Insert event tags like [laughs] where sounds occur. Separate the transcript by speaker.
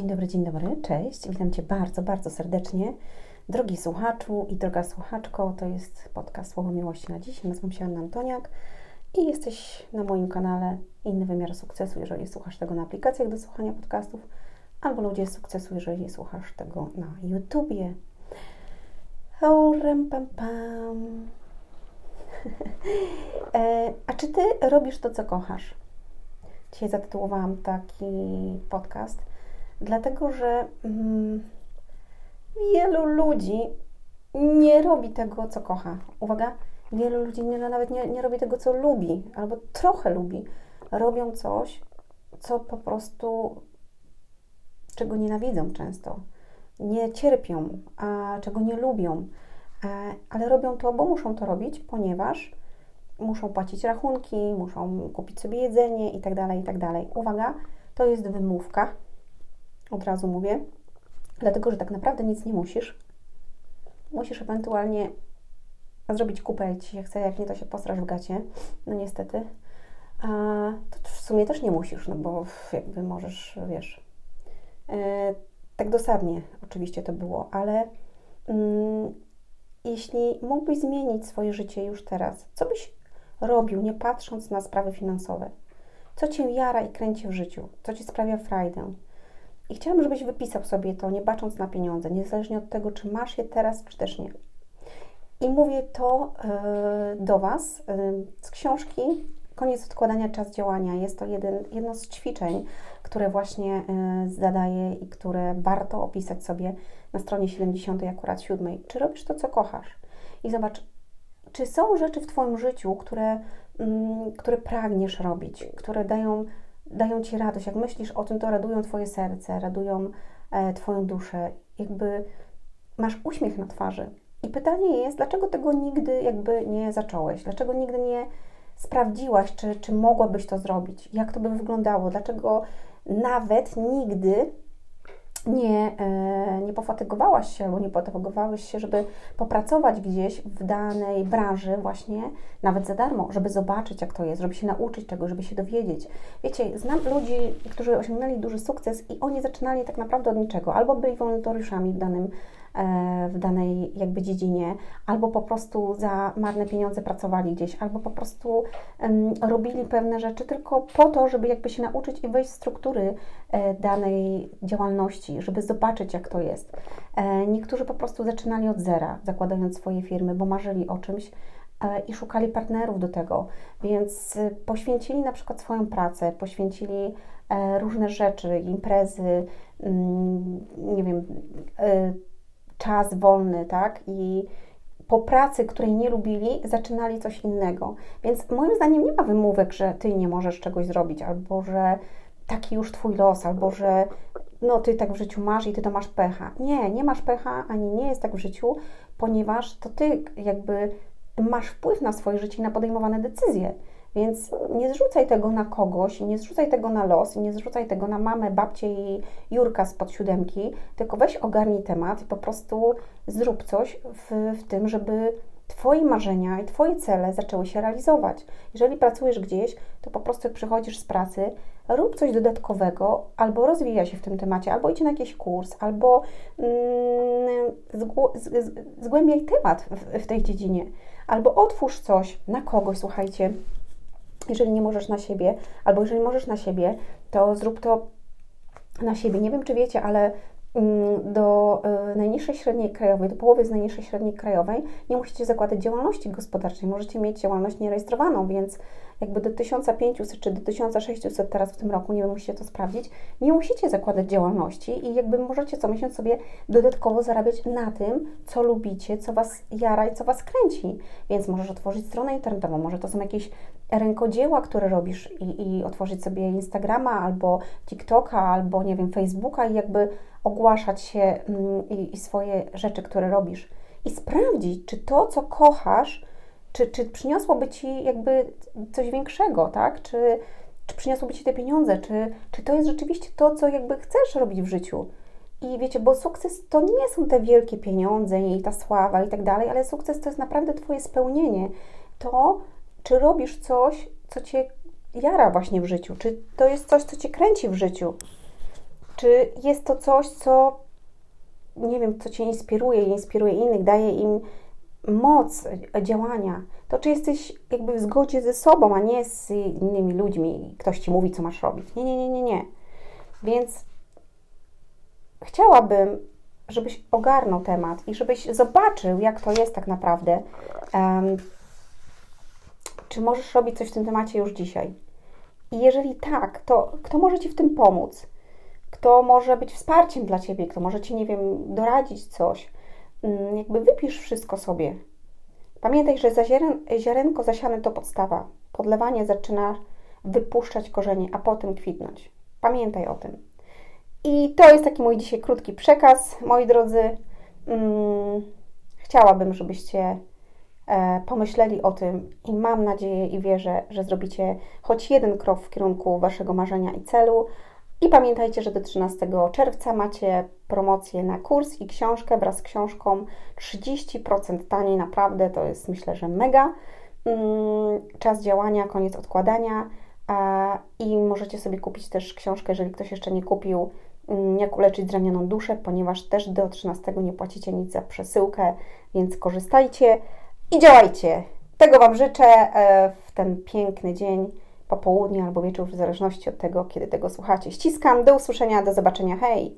Speaker 1: Dzień dobry, dzień dobry, cześć. Witam Cię bardzo, bardzo serdecznie. Drogi słuchaczu i droga słuchaczko, to jest podcast Słowo Miłości na dziś. Nazywam się Anna Antoniak i jesteś na moim kanale Inny Wymiar Sukcesu, jeżeli słuchasz tego na aplikacjach do słuchania podcastów, albo Ludzie Sukcesu, jeżeli słuchasz tego na YouTubie. Orem, pam, pam. [laughs] E, a czy Ty robisz to, co kochasz? Dzisiaj zatytułowałam taki podcast, dlatego że mm, wielu ludzi nie robi tego, co kocha. Uwaga, wielu ludzi nie, nawet nie, nie robi tego, co lubi, albo trochę lubi. Robią coś, co po prostu, czego nienawidzą często. Nie cierpią, a czego nie lubią, e, ale robią to, bo muszą to robić, ponieważ muszą płacić rachunki, muszą kupić sobie jedzenie i tak dalej, i tak. Uwaga, to jest wymówka, od razu mówię, dlatego, że tak naprawdę nic nie musisz. Musisz ewentualnie zrobić kupę, Ci się chce, jak nie, to się postrasz w gacie, no niestety. A to w sumie też nie musisz, no bo jakby możesz, wiesz, e, tak dosadnie oczywiście to było, ale mm, jeśli mógłbyś zmienić swoje życie już teraz, co byś robił, nie patrząc na sprawy finansowe. Co Cię jara i kręci w życiu? Co Ci sprawia frajdę? I chciałabym, żebyś wypisał sobie to, nie bacząc na pieniądze, niezależnie od tego, czy masz je teraz, czy też nie. I mówię to yy, do Was yy, z książki Koniec odkładania, czas działania. Jest to jeden, jedno z ćwiczeń, które właśnie yy, zadaję i które warto opisać sobie na stronie 70, akurat 7. Czy robisz to, co kochasz? I zobacz, czy są rzeczy w Twoim życiu, które, mm, które pragniesz robić, które dają, dają Ci radość? Jak myślisz o tym, to radują Twoje serce, radują e, Twoją duszę. Jakby masz uśmiech na twarzy. I pytanie jest, dlaczego tego nigdy jakby nie zacząłeś? Dlaczego nigdy nie sprawdziłaś, czy, czy mogłabyś to zrobić? Jak to by wyglądało? Dlaczego nawet nigdy nie, e, nie pofatygowałaś się albo nie pofatygowałeś się, żeby popracować gdzieś w danej branży właśnie nawet za darmo, żeby zobaczyć jak to jest, żeby się nauczyć czegoś, żeby się dowiedzieć. Wiecie, znam ludzi, którzy osiągnęli duży sukces i oni zaczynali tak naprawdę od niczego, albo byli wolontariuszami w danym w danej jakby dziedzinie, albo po prostu za marne pieniądze pracowali gdzieś, albo po prostu robili pewne rzeczy tylko po to, żeby jakby się nauczyć i wejść w struktury e, danej działalności, żeby zobaczyć jak to jest. E, niektórzy po prostu zaczynali od zera, zakładając swoje firmy, bo marzyli o czymś, i szukali partnerów do tego, więc poświęcili na przykład swoją pracę, poświęcili różne rzeczy, imprezy, mm, nie wiem, czas wolny, tak? I po pracy, której nie lubili, zaczynali coś innego. Więc moim zdaniem nie ma wymówek, że ty nie możesz czegoś zrobić, albo że taki już twój los, albo że no ty tak w życiu masz i ty to masz pecha. Nie, nie masz pecha, ani nie jest tak w życiu, ponieważ to ty jakby masz wpływ na swoje życie i na podejmowane decyzje. Więc nie zrzucaj tego na kogoś, nie zrzucaj tego na los, nie zrzucaj tego na mamę, babcię i Jurka spod siódemki, tylko weź ogarnij temat i po prostu zrób coś w, w tym, żeby Twoje marzenia i Twoje cele zaczęły się realizować. Jeżeli pracujesz gdzieś, to po prostu jak przychodzisz z pracy, rób coś dodatkowego, albo rozwija się w tym temacie, albo idź na jakiś kurs, albo mm, zgłębiaj temat w, w tej dziedzinie, albo otwórz coś na kogoś, słuchajcie jeżeli nie możesz na siebie, albo jeżeli możesz na siebie, to zrób to na siebie. Nie wiem, czy wiecie, ale mm, do y, najniższej średniej krajowej, do połowy z najniższej średniej krajowej nie musicie zakładać działalności gospodarczej, możecie mieć działalność nierejestrowaną, więc jakby do 1500 czy do 1600 teraz w tym roku, nie wiem, musicie to sprawdzić, nie musicie zakładać działalności i jakby możecie co miesiąc sobie dodatkowo zarabiać na tym, co lubicie, co Was jara i co Was kręci. Więc możesz otworzyć stronę internetową, może to są jakieś rękodzieła, które robisz i, i otworzyć sobie Instagrama albo TikToka, albo nie wiem, Facebooka i jakby ogłaszać się mm, i, i swoje rzeczy, które robisz. I sprawdzić, czy to, co kochasz, czy, czy przyniosłoby Ci jakby coś większego, tak? Czy, czy przyniosłoby Ci te pieniądze? Czy, czy to jest rzeczywiście to, co jakby chcesz robić w życiu? I wiecie, bo sukces to nie są te wielkie pieniądze i ta sława i tak dalej, ale sukces to jest naprawdę Twoje spełnienie. To, czy robisz coś, co Cię jara właśnie w życiu, czy to jest coś, co Cię kręci w życiu, Czy jest to coś, co nie wiem, co Cię inspiruje, inspiruje innych, daje im moc działania, to czy jesteś jakby w zgodzie ze sobą, a nie z innymi ludźmi, ktoś Ci mówi, co masz robić. Nie, nie, nie, nie, nie. Więc chciałabym, żebyś ogarnął temat i żebyś zobaczył, jak to jest tak naprawdę. Um, czy możesz robić coś w tym temacie już dzisiaj? I jeżeli tak, to kto może Ci w tym pomóc? Kto może być wsparciem dla Ciebie? Kto może Ci, nie wiem, doradzić coś? Mm, jakby wypisz wszystko sobie. Pamiętaj, że ziarenko zasiane to podstawa. Podlewanie zaczyna wypuszczać korzenie, a potem kwitnąć. Pamiętaj o tym. I to jest taki mój dzisiaj krótki przekaz, moi drodzy. Hmm, chciałabym, żebyście pomyśleli o tym i mam nadzieję i wierzę, że zrobicie choć jeden krok w kierunku Waszego marzenia i celu, i pamiętajcie, że do 13 czerwca macie promocję na kurs i książkę wraz z książką. 30% taniej, naprawdę to jest myślę, że mega. Mm, czas działania, koniec odkładania i możecie sobie kupić też książkę, jeżeli ktoś jeszcze nie kupił, mm, jak uleczyć zranioną duszę, ponieważ też do 13 nie płacicie nic za przesyłkę, więc korzystajcie i działajcie. Tego Wam życzę e, w ten piękny dzień popołudnie albo wieczór, w zależności od tego, kiedy tego słuchacie. Ściskam, do usłyszenia, do zobaczenia, hej!